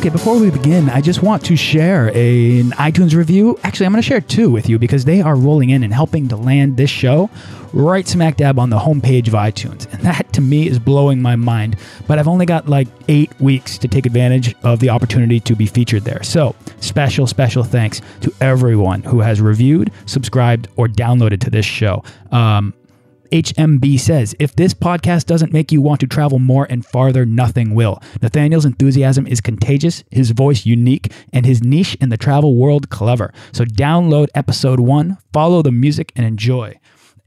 Okay, before we begin, I just want to share a, an iTunes review. Actually, I'm going to share two with you because they are rolling in and helping to land this show right smack dab on the homepage of iTunes. And that to me is blowing my mind. But I've only got like eight weeks to take advantage of the opportunity to be featured there. So, special, special thanks to everyone who has reviewed, subscribed, or downloaded to this show. Um, HMB says, if this podcast doesn't make you want to travel more and farther, nothing will. Nathaniel's enthusiasm is contagious, his voice unique, and his niche in the travel world clever. So download episode one, follow the music, and enjoy.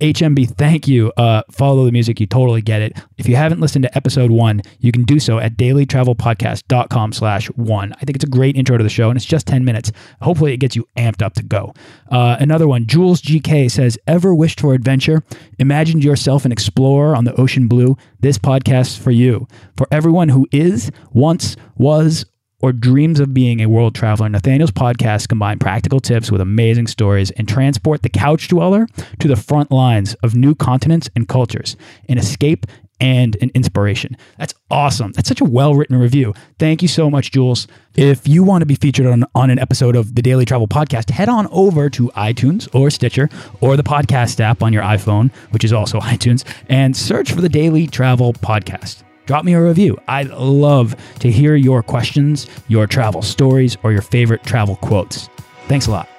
HMB, thank you. Uh, follow the music. You totally get it. If you haven't listened to episode one, you can do so at dailytravelpodcast.com slash one. I think it's a great intro to the show and it's just 10 minutes. Hopefully it gets you amped up to go. Uh, another one, Jules GK says, ever wished for adventure? Imagined yourself an explorer on the ocean blue? This podcast's for you. For everyone who is, once, was, or dreams of being a world traveler, Nathaniel's podcast combine practical tips with amazing stories and transport the couch dweller to the front lines of new continents and cultures, an escape and an inspiration. That's awesome. That's such a well written review. Thank you so much, Jules. If you want to be featured on, on an episode of the Daily Travel Podcast, head on over to iTunes or Stitcher or the podcast app on your iPhone, which is also iTunes, and search for the Daily Travel Podcast drop me a review. I'd love to hear your questions, your travel stories, or your favorite travel quotes. Thanks a lot.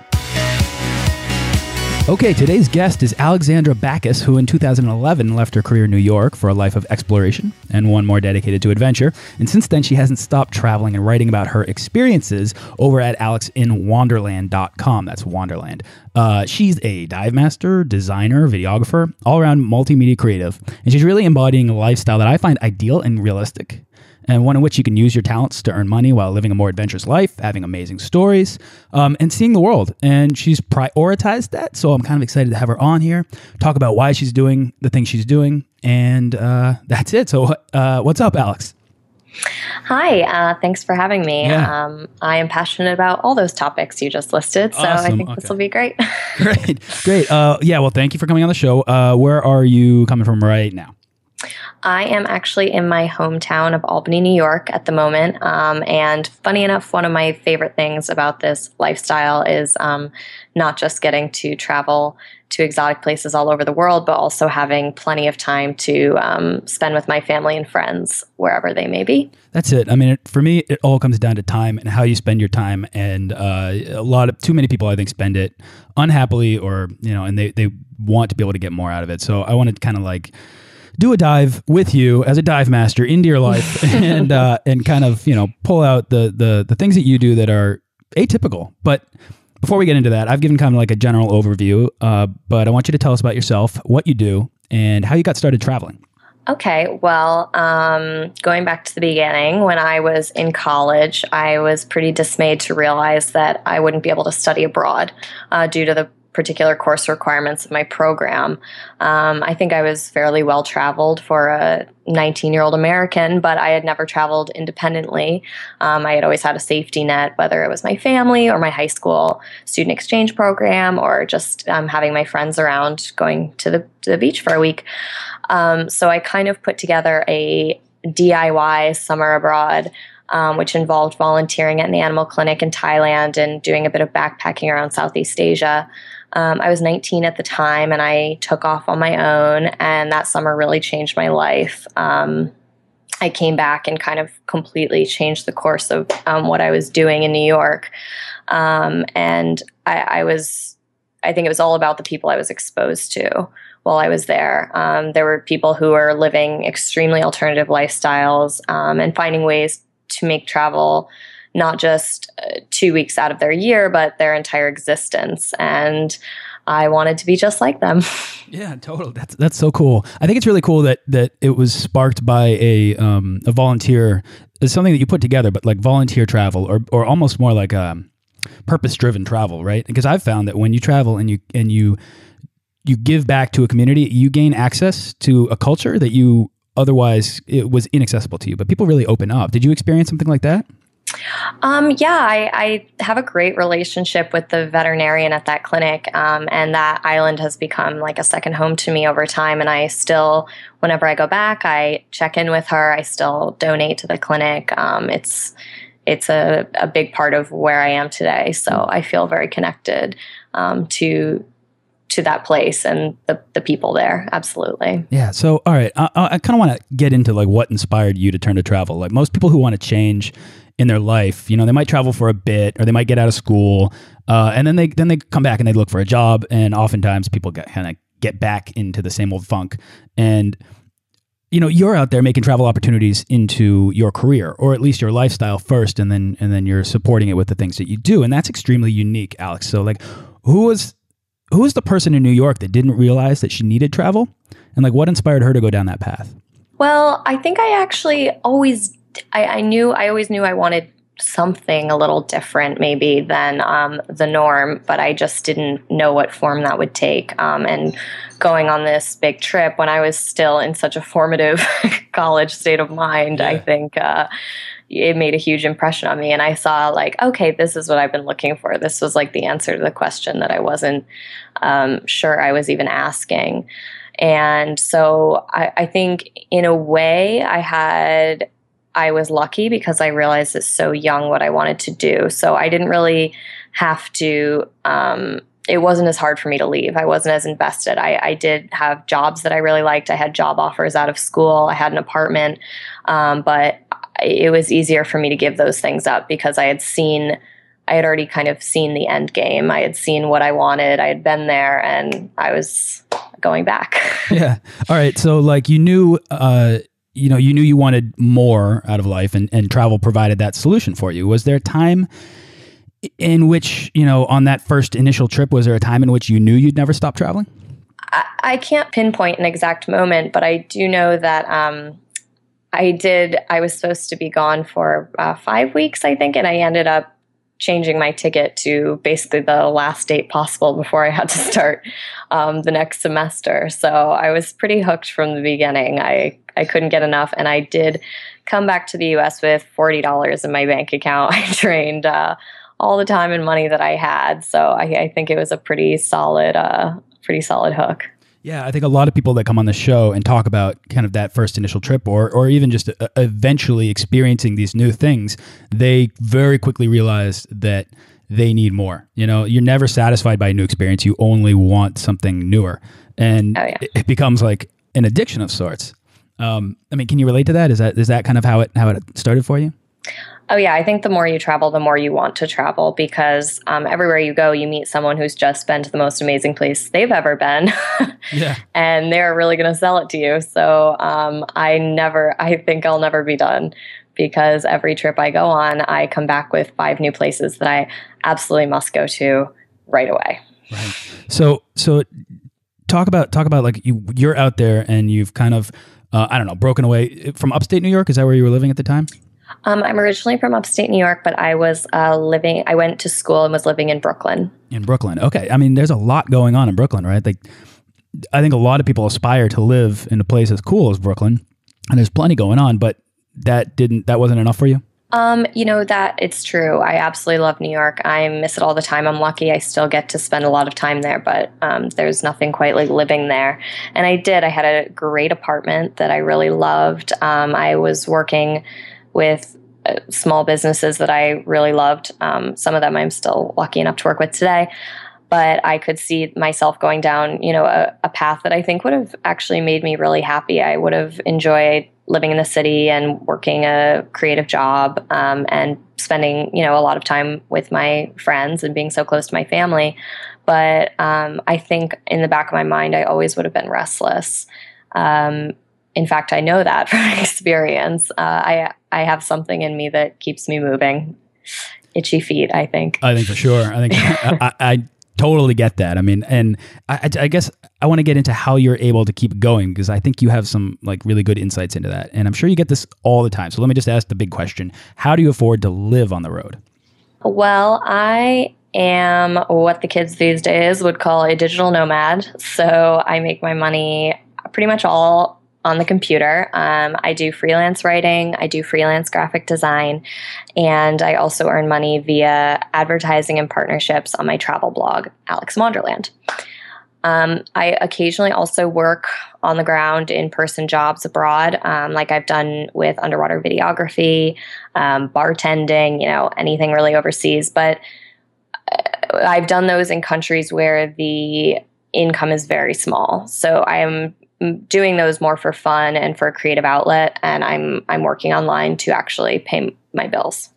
Okay, today's guest is Alexandra Baackes, who in 2011 left her career in New York for a life of exploration and one more dedicated to adventure. And since then, she hasn't stopped traveling and writing about her experiences over at alexinwonderland.com. That's Wonderland. Uh, she's a dive master, designer, videographer, all around multimedia creative. And she's really embodying a lifestyle that I find ideal and realistic and one in which you can use your talents to earn money while living a more adventurous life, having amazing stories, um, and seeing the world. And she's prioritized that. So I'm kind of excited to have her on here, talk about why she's doing the things she's doing. And uh, that's it. So, uh, what's up, Alex? Hi, uh, thanks for having me. Yeah. Um, I am passionate about all those topics you just listed, so awesome. I think okay. this will be great. great, great. Uh, yeah, well, thank you for coming on the show. Uh, where are you coming from right now? I am actually in my hometown of Albany, New York at the moment. Um, and funny enough, one of my favorite things about this lifestyle is um, not just getting to travel to exotic places all over the world, but also having plenty of time to um, spend with my family and friends wherever they may be. That's it. I mean, it, for me, it all comes down to time and how you spend your time. And uh, a lot of too many people, I think, spend it unhappily, or you know, and they they want to be able to get more out of it. So I want to kind of like do a dive with you as a dive master into your life and uh, and kind of you know pull out the the the things that you do that are atypical. But before we get into that, I've given kind of like a general overview, uh, but I want you to tell us about yourself, what you do, and how you got started traveling. Okay, well, um, going back to the beginning, when I was in college, I was pretty dismayed to realize that I wouldn't be able to study abroad uh, due to the particular course requirements of my program. Um, I think I was fairly well traveled for a 19 year old American, but I had never traveled independently. Um, I had always had a safety net, whether it was my family or my high school student exchange program or just um, having my friends around going to the, to the beach for a week. Um, so I kind of put together a DIY summer abroad. Um, which involved volunteering at an animal clinic in Thailand and doing a bit of backpacking around Southeast Asia. Um, I was 19 at the time and I took off on my own, and that summer really changed my life. Um, I came back and kind of completely changed the course of um, what I was doing in New York. Um, and I, I, was, I think it was all about the people I was exposed to while I was there. Um, there were people who were living extremely alternative lifestyles um, and finding ways to make travel not just uh, two weeks out of their year, but their entire existence. And I wanted to be just like them. Yeah, totally. That's that's so cool. I think it's really cool that that it was sparked by a um, a volunteer. It's something that you put together, but like volunteer travel, or or almost more like a um, purpose driven travel, right? Because I've found that when you travel and you and you you give back to a community, you gain access to a culture that you otherwise it was inaccessible to you. But people really open up. Did you experience something like that? Um, yeah, I, I, have a great relationship with the veterinarian at that clinic, um, and that island has become like a second home to me over time. And I still, whenever I go back, I check in with her. I still donate to the clinic. Um, it's it's a, a big part of where I am today. So I feel very connected um, to to that place and the, the people there. Absolutely. Yeah. So, all right, I, I kind of want to get into like what inspired you to turn to travel. Like most people who want to change in their life, you know, they might travel for a bit or they might get out of school, uh, and then they then they come back and they look for a job, and oftentimes people get kind of get back into the same old funk and you know you're out there making travel opportunities into your career or at least your lifestyle first and then and then you're supporting it with the things that you do and that's extremely unique alex so like who was who was the person in New York that didn't realize that she needed travel? And like what inspired her to go down that path? Well, I think I actually always I, I knew I always knew I wanted something a little different maybe than um, the norm, but I just didn't know what form that would take. Um, and going on this big trip when I was still in such a formative college state of mind, yeah. I think uh, it made a huge impression on me and i saw like okay this is what i've been looking for this was like the answer to the question that i wasn't um, sure i was even asking and so I, I think in a way i had i was lucky because i realized at so young what i wanted to do so i didn't really have to um, it wasn't as hard for me to leave. I wasn't as invested. I, I, did have jobs that I really liked. I had job offers out of school. I had an apartment, um, but it was easier for me to give those things up because I had seen, I had already kind of seen the end game. I had seen what I wanted. I had been there, and I was going back. yeah. All right. So, like, you knew, uh, you know, you knew you wanted more out of life, and and travel provided that solution for you. Was there a time? in which you know on that first initial trip was there a time in which you knew you'd never stop traveling I, I can't pinpoint an exact moment but i do know that um, I did, I was supposed to be gone for uh, five weeks, I think, and I ended up changing my ticket to basically the last date possible before I had to start um, the next semester. So I was pretty hooked from the beginning. I, I couldn't get enough, and I did come back to the US with $40 in my bank account. I trained uh, all the time and money that I had. So I, I think it was a pretty solid, uh, pretty solid hook. Yeah, I think a lot of people that come on the show and talk about kind of that first initial trip or or even just uh, eventually experiencing these new things, they very quickly realize that they need more. You know, you're never satisfied by a new experience. You only want something newer. And oh, yeah. it, it becomes like an addiction of sorts. Um, I mean, can you relate to that? Is that is that kind of how it how it started for you? Oh, yeah. I think the more you travel, the more you want to travel because um, everywhere you go, you meet someone who's just been to the most amazing place they've ever been. yeah. And they're really going to sell it to you. So um, I never, I think I'll never be done because every trip I go on, I come back with five new places that I absolutely must go to right away. Right. So, so talk about, talk about like you, you're out there and you've kind of, uh, I don't know, broken away from upstate New York. Is that where you were living at the time? Um, I'm originally from upstate New York, but I was uh, living. I went to school and was living in Brooklyn. In Brooklyn, okay. I mean, there's a lot going on in Brooklyn, right? Like, I think a lot of people aspire to live in a place as cool as Brooklyn, and there's plenty going on. But that didn't. That wasn't enough for you. Um, you know that it's true. I absolutely love New York. I miss it all the time. I'm lucky I still get to spend a lot of time there, but um, there's nothing quite like living there. And I did. I had a great apartment that I really loved. Um, I was working with uh, small businesses that I really loved. Um, some of them I'm still lucky enough to work with today. But I could see myself going down, you know, a, a path that I think would have actually made me really happy. I would have enjoyed living in the city and working a creative job um, and spending, you know, a lot of time with my friends and being so close to my family. But um, I think in the back of my mind, I always would have been restless. Um, in fact, I know that from experience. Uh, I I have something in me that keeps me moving. Itchy feet, I think. I think for sure. I think I, I, totally get that. I mean, and I, I guess I want to get into how you're able to keep going because I think you have some like really good insights into that, and I'm sure you get this all the time. So let me just ask the big question: How do you afford to live on the road? Well, I am what the kids these days would call a digital nomad. So I make my money pretty much all on the computer. Um, I do freelance writing, I do freelance graphic design, and I also earn money via advertising and partnerships on my travel blog, Alex Wonderland. Um, I occasionally also work on the ground in person jobs abroad, um, like I've done with underwater videography, um, bartending, you know, anything really overseas. But uh, I've done those in countries where the income is very small. So I am doing those more for fun and for a creative outlet and i'm i'm working online to actually pay my bills.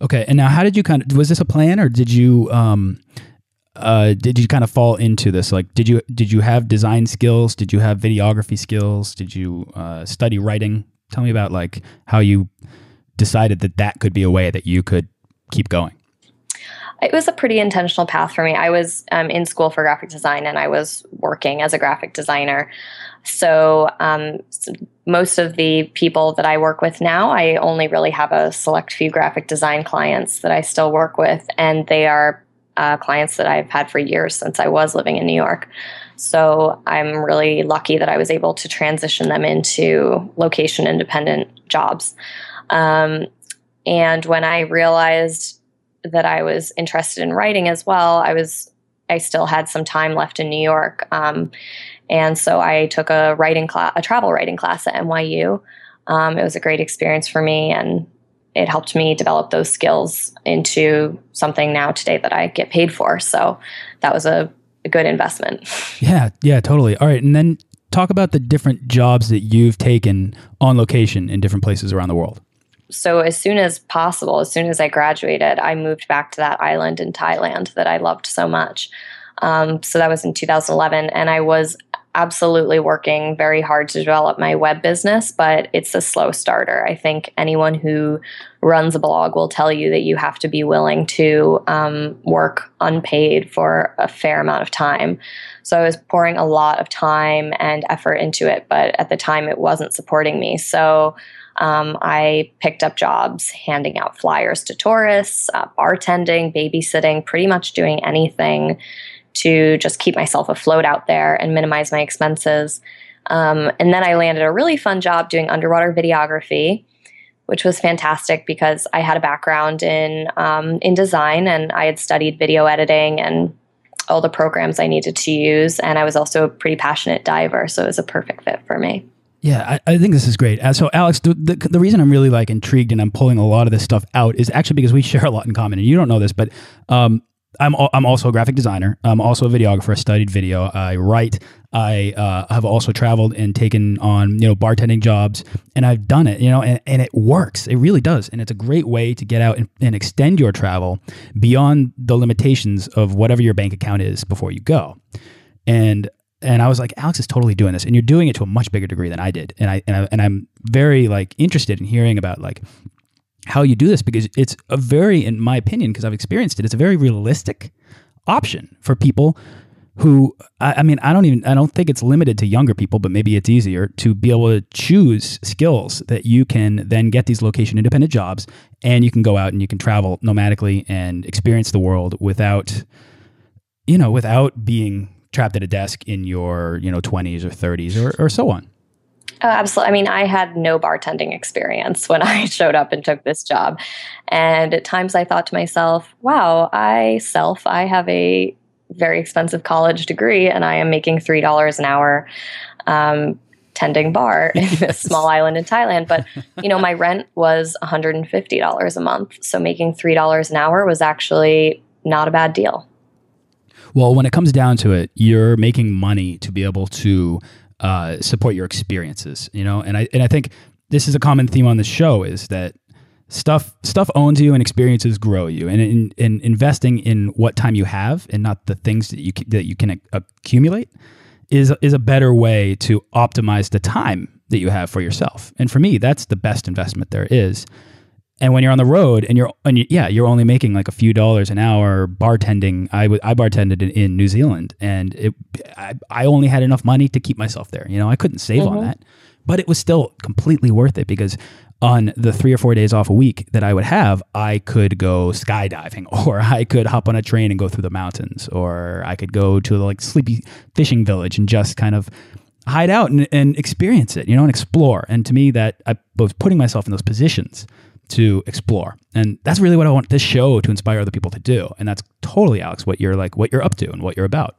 Okay and now how did you kind of was this a plan or did you um uh did you kind of fall into this? Like did you did you have design skills? Did you have videography skills? Did you uh, study writing? Tell me about like how you decided that that could be a way that you could keep going. It was a pretty intentional path for me. I was um, in school for graphic design and I was working as a graphic designer. So, um, most of the people that I work with now, I only really have a select few graphic design clients that I still work with, and they are uh, clients that I've had for years since I was living in New York. So I'm really lucky that I was able to transition them into location independent jobs. Um, and when I realized that I was interested in writing as well, I was I still had some time left in New York. Um, and so I took a writing class, a travel writing class at NYU. Um, it was a great experience for me, and it helped me develop those skills into something now today that I get paid for. So that was a, a good investment. Yeah, yeah, totally. All right, and then talk about the different jobs that you've taken on location in different places around the world. So as soon as possible, as soon as I graduated, I moved back to that island in Thailand that I loved so much. Um, so that was in 2011, and I was absolutely working very hard to develop my web business, but it's a slow starter. I think anyone who runs a blog will tell you that you have to be willing to um, work unpaid for a fair amount of time. So I was pouring a lot of time and effort into it, but at the time it wasn't supporting me. So um, I picked up jobs handing out flyers to tourists, uh, bartending, babysitting, pretty much doing anything to just keep myself afloat out there and minimize my expenses. Um, and then I landed a really fun job doing underwater videography, which was fantastic because I had a background in um, in design and I had studied video editing and all the programs I needed to use. And I was also a pretty passionate diver, so it was a perfect fit for me. Yeah, I, I, think this is great. Uh, so, Alex, the, the, the, reason I'm really like intrigued and I'm pulling a lot of this stuff out is actually because we share a lot in common. And you don't know this, but um, I'm I'm also a graphic designer. I'm also a videographer. I studied video. I write. I uh, have also traveled and taken on you know bartending jobs, and I've done it. You know, and, and it works. It really does, and it's a great way to get out and, and extend your travel beyond the limitations of whatever your bank account is before you go. And and I was like, Alex is totally doing this, and you're doing it to a much bigger degree than I did. And I and, I, and I'm very like interested in hearing about like how you do this because it's a very, in my opinion, because I've experienced it, it's a very realistic option for people who I, I, mean i don't even i don't think it's limited to younger people but maybe it's easier to be able to choose skills that you can then get these location independent jobs and you can go out and you can travel nomadically and experience the world without you know without being trapped at a desk in your you know 20s or 30s or, or so on Oh, absolutely. I mean, I had no bartending experience when I showed up and took this job. And at times I thought to myself, wow, I self, I have a very expensive college degree and I am making $3 an hour um, tending bar in this small island in Thailand. But, you know, my rent was $150 a month. So making $3 an hour was actually not a bad deal. Well, when it comes down to it, you're making money to be able to uh, support your experiences. You know, and I and I think this is a common theme on the show is that stuff stuff owns you and experiences grow you. And in, in investing in what time you have and not the things that you that you can accumulate is is a better way to optimize the time that you have for yourself. And for me that's the best investment there is And when you're on the road and you're, and you, yeah, you're only making like a few dollars an hour bartending. I, w- I bartended in, in New Zealand and it, I, I only had enough money to keep myself there. You know, I couldn't save mm-hmm. on that, but it was still completely worth it because on the three or four days off a week that I would have, I could go skydiving, or I could hop on a train and go through the mountains, or I could go to like sleepy fishing village and just kind of hide out and, and experience it, you know, and explore. And to me, that I was putting myself in those positions to explore, and that's really what I want this show to inspire other people to do. And that's totally, Alex, what you're like, what you're up to, and what you're about.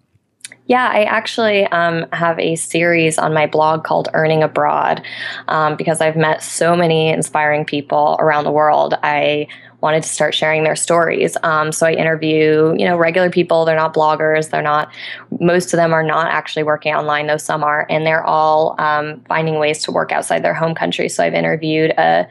Yeah, I actually um, have a series on my blog called Earning Abroad um, because I've met so many inspiring people around the world. I wanted to start sharing their stories. Um, so I interview, you know, regular people. They're not bloggers. They're not. Most of them are not actually working online, though some are, and they're all um, finding ways to work outside their home country. So I've interviewed a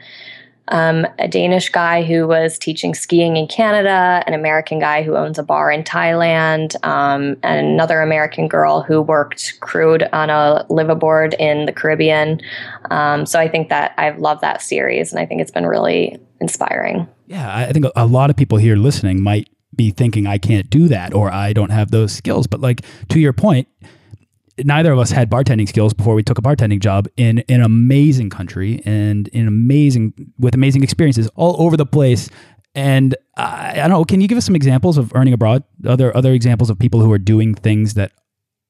um, a Danish guy who was teaching skiing in Canada, an American guy who owns a bar in Thailand, um, and another American girl who worked crewed on a liveaboard in the Caribbean. Um, so I think that I've loved that series, and I think it's been really inspiring. Yeah, I think a lot of people here listening might be thinking I can't do that or I don't have those skills, but like to your point neither of us had bartending skills before we took a bartending job in an amazing country and in amazing with amazing experiences all over the place. And I, I don't know. Can you give us some examples of earning abroad? Other other examples of people who are doing things that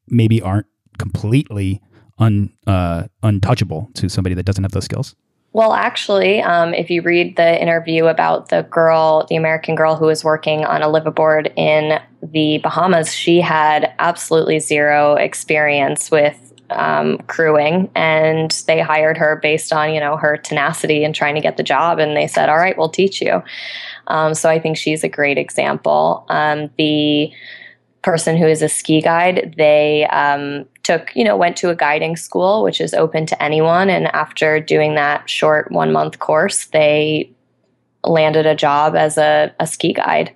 maybe aren't completely un uh, untouchable to somebody that doesn't have those skills. Well, actually, um, if you read the interview about the girl, the American girl who was working on a liveaboard in the Bahamas, she had absolutely zero experience with um, crewing, and they hired her based on you know her tenacity and trying to get the job. And they said, "All right, we'll teach you." Um, so I think she's a great example. Um, the person who is a ski guide, they um, took, you know, went to a guiding school, which is open to anyone. And after doing that short one month course, they landed a job as a, a ski guide.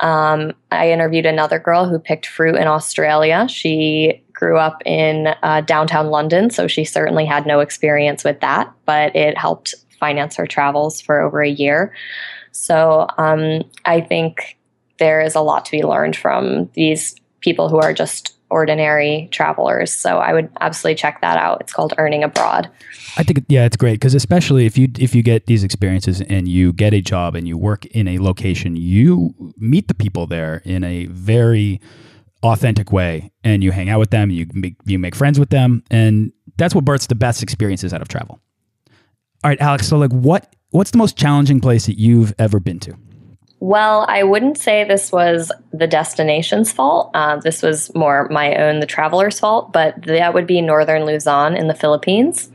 Um, I interviewed another girl who picked fruit in Australia. She grew up in uh, downtown London, so she certainly had no experience with that, but it helped finance her travels for over a year. So um, I think there is a lot to be learned from these people who are just ordinary travelers. So I would absolutely check that out. It's called Earning Abroad. I think yeah, it's great because especially if you if you get these experiences and you get a job and you work in a location, you meet the people there in a very authentic way and you hang out with them, you make you make friends with them and that's what births the best experiences out of travel. All right, Alex, so like what what's the most challenging place that you've ever been to? Well, I wouldn't say this was the destination's fault. Uh, this was more my own, the traveler's fault, but that would be northern Luzon in the Philippines.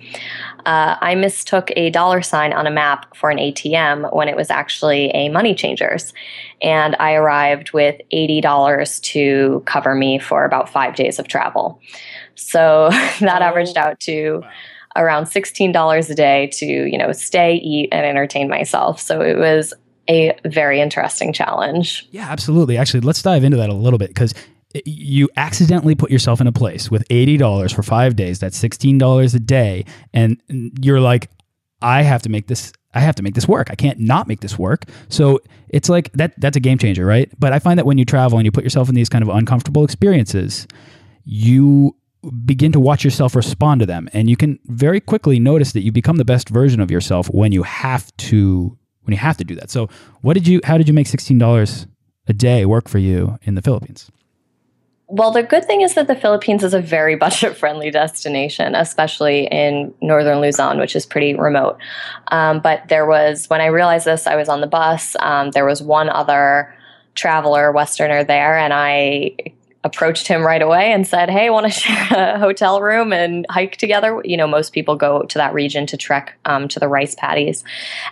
Uh, I mistook a dollar sign on a map for an ATM when it was actually a money changers. And I arrived with $80 to cover me for about five days of travel. So that oh. averaged out to. Wow around $16 a day to you know stay eat and entertain myself so it was a very interesting challenge. Yeah, absolutely. Actually, let's dive into that a little bit because you accidentally put yourself in a place with $80 for five days, that's $16 a day. And you're like, I have to make this. I have to make this work. I can't not make this work. So it's like that. That's a game changer, right? But I find that when you travel and you put yourself in these kind of uncomfortable experiences, you begin to watch yourself respond to them, and you can very quickly notice that you become the best version of yourself when you have to when you have to do that. So, what did you? How did you make sixteen dollars a day work for you in the Philippines? Well, the good thing is that the Philippines is a very budget friendly destination, especially in northern Luzon, which is pretty remote. Um, but there was, when I realized this, I was on the bus. Um, there was one other traveler, Westerner there, and I approached him right away and said, Hey, want to share a hotel room and hike together? You know, most people go to that region to trek um, to the rice paddies.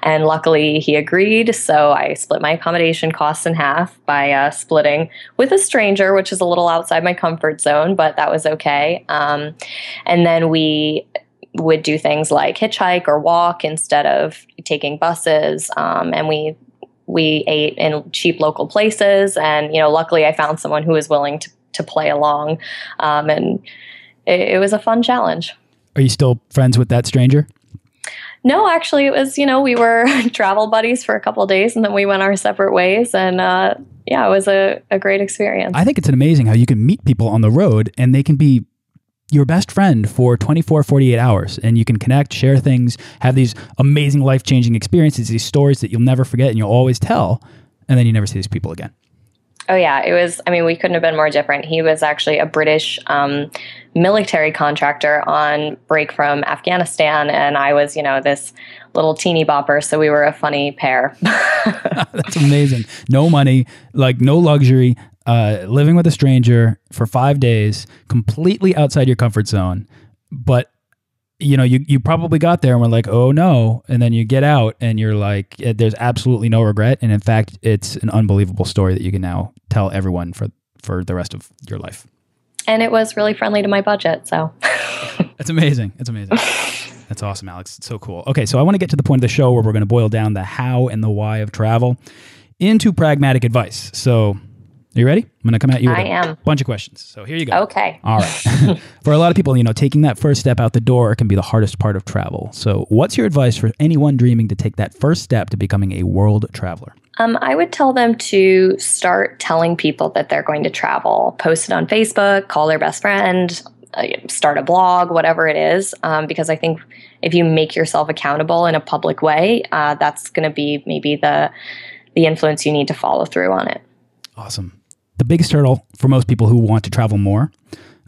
And luckily, he agreed. So I split my accommodation costs in half by uh, splitting with a stranger, which is a little outside my comfort zone, but that was okay. Um, and then we would do things like hitchhike or walk instead of taking buses. Um, and we we ate in cheap local places and you know luckily i found someone who was willing to to play along, um, and it, it was a fun challenge. Are you still friends with that stranger? No, actually, it was, you know, we were travel buddies for a couple days and then we went our separate ways. And uh, yeah, it was a, a great experience. I think it's amazing how you can meet people on the road and they can be your best friend for 24, 48 hours. And you can connect, share things, have these amazing life changing experiences, these stories that you'll never forget and you'll always tell. And then you never see these people again. Oh, yeah. It was, I mean, we couldn't have been more different. He was actually a British um, military contractor on break from Afghanistan. And I was, you know, this little teeny bopper. So we were a funny pair. That's amazing. No money, like no luxury, uh, living with a stranger for five days, completely outside your comfort zone. But you know, you, you probably got there and were like, oh no. And then you get out and you're like, eh, there's absolutely no regret. And in fact, it's an unbelievable story that you can now tell everyone for, for the rest of your life. And it was really friendly to my budget. So that's amazing. That's amazing. That's awesome, Alex. It's so cool. Okay, so I want to get to the point of the show where we're going to boil down the how and the why of travel into pragmatic advice. So are you ready? I'm going to come at you with I a am. bunch of questions. So here you go. Okay. All right. for a lot of people, you know, taking that first step out the door can be the hardest part of travel. So, what's your advice for anyone dreaming to take that first step to becoming a world traveler? Um, I would tell them to start telling people that they're going to travel. Post it on Facebook, call their best friend, uh, start a blog, whatever it is. Um, because I think if you make yourself accountable in a public way, uh, that's going to be maybe the the influence you need to follow through on it. Awesome the biggest hurdle for most people who want to travel more,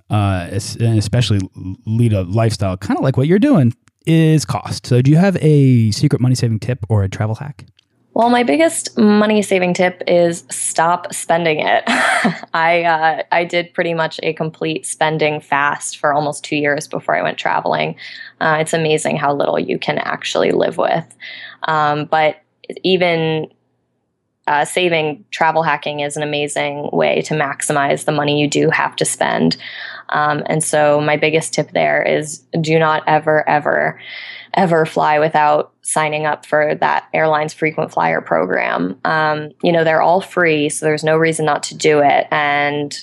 uh, and especially lead a lifestyle kind of like what you're doing, is cost. So, do you have a secret money saving tip or a travel hack? Well, my biggest money saving tip is stop spending it. I uh, I did pretty much a complete spending fast for almost two years before I went traveling. Uh, it's amazing how little you can actually live with. Um, but even uh, saving travel hacking is an amazing way to maximize the money you do have to spend. Um, and so, my biggest tip there is do not ever, ever, ever fly without signing up for that airline's frequent flyer program. Um, you know, they're all free, so there's no reason not to do it. And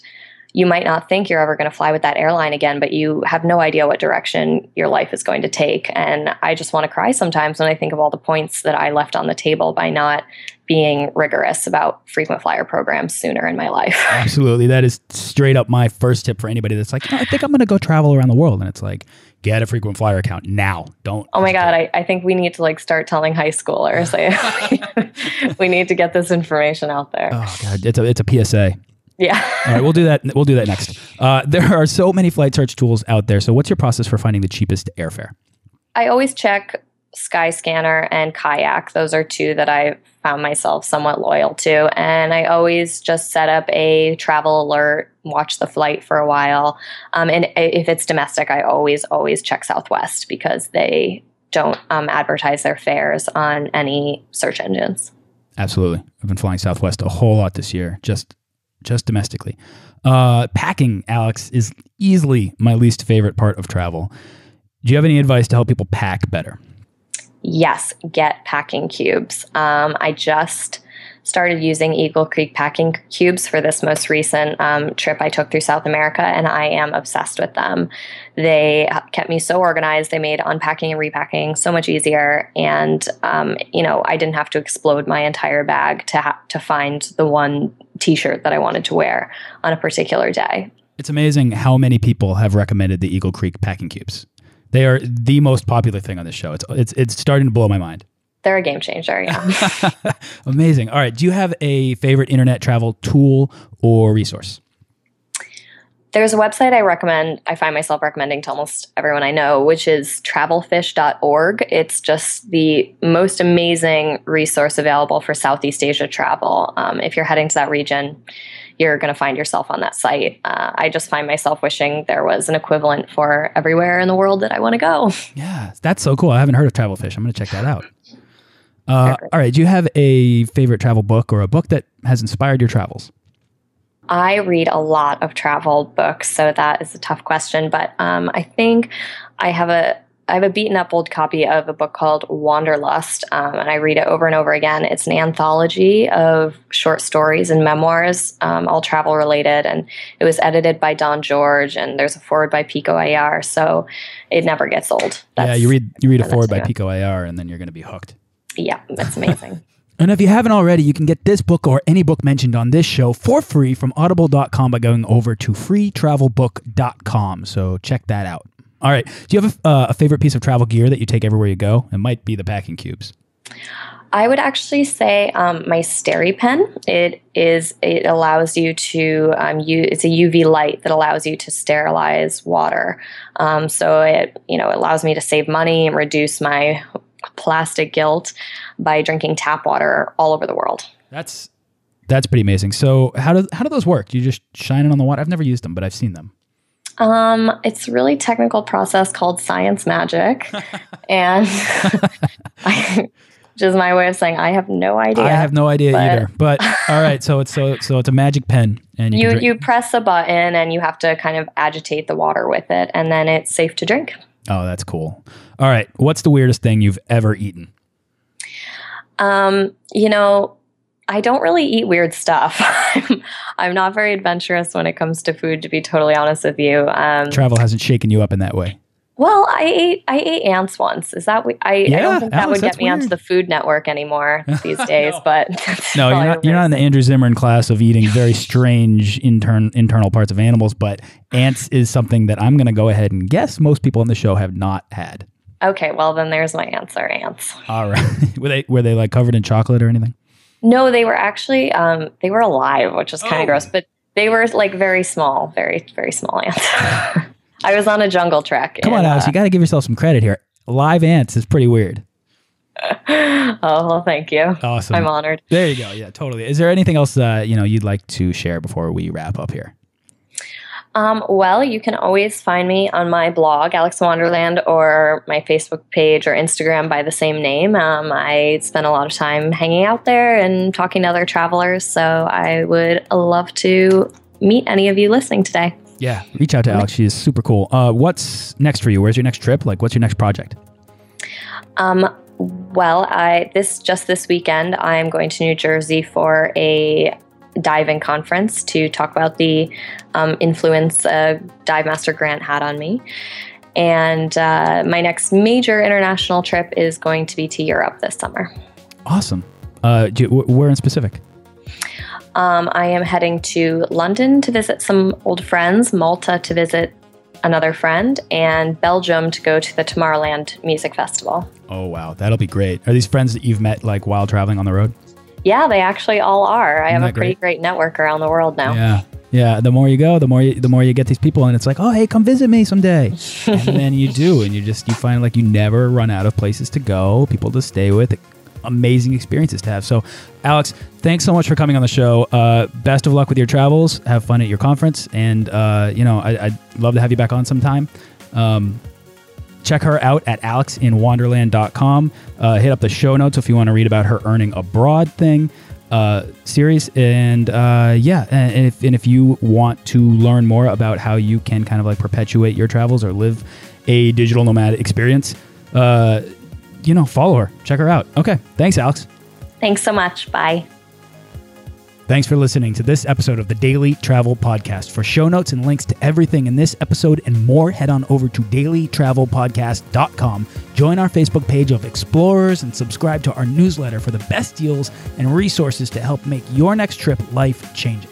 you might not think you're ever going to fly with that airline again, but you have no idea what direction your life is going to take. And I just want to cry sometimes when I think of all the points that I left on the table by not being rigorous about frequent flyer programs sooner in my life. Absolutely. That is straight up my first tip for anybody that's like, I think I'm going to go travel around the world. And it's like, get a frequent flyer account now. Don't. Oh my God. I, I think we need to like start telling high schoolers. we need to get this information out there. Oh God. It's a, it's a PSA. Yeah. All right, we'll do that. We'll do that next. Uh, there are so many flight search tools out there. So, what's your process for finding the cheapest airfare? I always check Skyscanner and Kayak. Those are two that I found myself somewhat loyal to. And I always just set up a travel alert, watch the flight for a while. Um, and if it's domestic, I always, always check Southwest because they don't um, advertise their fares on any search engines. Absolutely. I've been flying Southwest a whole lot this year, just just domestically. Uh, packing, Alex, is easily my least favorite part of travel. Do you have any advice to help people pack better? Yes, get packing cubes. Um, I just started using Eagle Creek packing cubes for this most recent um, trip I took through South America, and I am obsessed with them. They kept me so organized. They made unpacking and repacking so much easier, and um, you know I didn't have to explode my entire bag to ha- to find the one T-shirt that I wanted to wear on a particular day. It's amazing how many people have recommended the Eagle Creek packing cubes. They are the most popular thing on this show. It's it's it's starting to blow my mind. They're a game changer, yeah. Amazing. All right. Do you have a favorite internet travel tool or resource? There's a website I recommend, I find myself recommending to almost everyone I know, which is travelfish.org. It's just the most amazing resource available for Southeast Asia travel. Um, if you're heading to that region, you're going to find yourself on that site. Uh, I just find myself wishing there was an equivalent for everywhere in the world that I want to go. Yeah, that's so cool. I haven't heard of Travelfish. I'm going to check that out. Uh, all right. Do you have a favorite travel book or a book that has inspired your travels? I read a lot of travel books, so that is a tough question. But um, I think I have a I have a beaten up old copy of a book called Wanderlust, um, and I read it over and over again. It's an anthology of short stories and memoirs, um, all travel related, and it was edited by Don George, and there's a forward by Pico Iyer, so it never gets old. yeah, you read you read a that's forward by. Pico Iyer, and then you're going to be hooked. Yeah, that's amazing. And if you haven't already, you can get this book or any book mentioned on this show for free from audible.com by going over to freetravelbook.com. So check that out. All right. Do you have a, uh, a favorite piece of travel gear that you take everywhere you go? It might be the packing cubes. I would actually say um, my SteriPEN. It is. It allows you to. Um, use, it's a UV light that allows you to sterilize water. Um, so it you know it allows me to save money and reduce my plastic guilt by drinking tap water all over the world. That's that's pretty amazing. So how do how do those work? Do you just shine it on the water? I've never used them, but I've seen them. Um, it's a really technical process called science magic, and I, which is my way of saying I have no idea. I have no idea but- either. But all right, so it's so so it's a magic pen, and you, you you press a button and you have to kind of agitate the water with it, and then it's safe to drink. Oh, that's cool. All right, what's the weirdest thing you've ever eaten? Um, you know, I don't really eat weird stuff. I'm, I'm not very adventurous when it comes to food, to be totally honest with you. Um, Travel hasn't shaken you up in that way. Well, I ate I ate ants once. Is that we- I? I don't think that would get me onto the Food Network anymore these days. But No, you're not. You're not in the Andrew Zimmern class of eating very strange intern internal parts of animals. But ants is something that I'm going to go ahead and guess most people on the show have not had. Okay, well then there's my answer. Ants. All right, were they were they like covered in chocolate or anything? No, they were actually um, they were alive, which is kind of Oh. gross, but they were like very small, very very small ants. I was on a jungle trek. Come on, and, Alex, uh, you got to give yourself some credit here. Live ants is pretty weird. oh well, thank you. Awesome. I'm honored. There you go. Yeah, totally. Is there anything else uh, you know you'd like to share before we wrap up here? Um, well, you can always find me on my blog, Alex Wonderland, or my Facebook page or Instagram by the same name. Um, I spend a lot of time hanging out there and talking to other travelers, so I would love to meet any of you listening today. Yeah, reach out to Alex. She's super cool. Uh, what's next for you? Where's your next trip? Like, what's your next project? Um, well, I this just this weekend I'm going to New Jersey for a diving conference to talk about the um, influence uh, Dive Master Grant had on me. And uh, my next major international trip is going to be to Europe this summer. Awesome. Uh, do you, where in specific? Um, I am heading to London to visit some old friends, Malta to visit another friend, and Belgium to go to the Tomorrowland Music Festival. Oh wow, that'll be great. Are these friends that you've met like while traveling on the road? Yeah, they actually all are. I have Isn't a that pretty great network around the world now. Yeah. Yeah, the more you go, the more you, the more you get these people, and it's like, oh, hey, come visit me someday, and then you do, and you just you find like you never run out of places to go, people to stay with, amazing experiences to have. So, Alex, thanks so much for coming on the show. Uh, best of luck with your travels. Have fun at your conference, and uh, you know I, I'd love to have you back on sometime. Um, check her out at alexinwonderland.com. Uh, hit up the show notes if you want to read about her earning abroad thing uh, series. And uh, yeah, and and if, and if you want to learn more about how you can kind of like perpetuate your travels or live a digital nomad experience, uh, you know, follow her, check her out. Okay. Thanks, Alex. Thanks so much. Bye. Thanks for listening to this episode of the Daily Travel Podcast. For show notes and links to everything in this episode and more, head on over to dailytravelpodcast.com. Join our Facebook page of explorers and subscribe to our newsletter for the best deals and resources to help make your next trip life changing.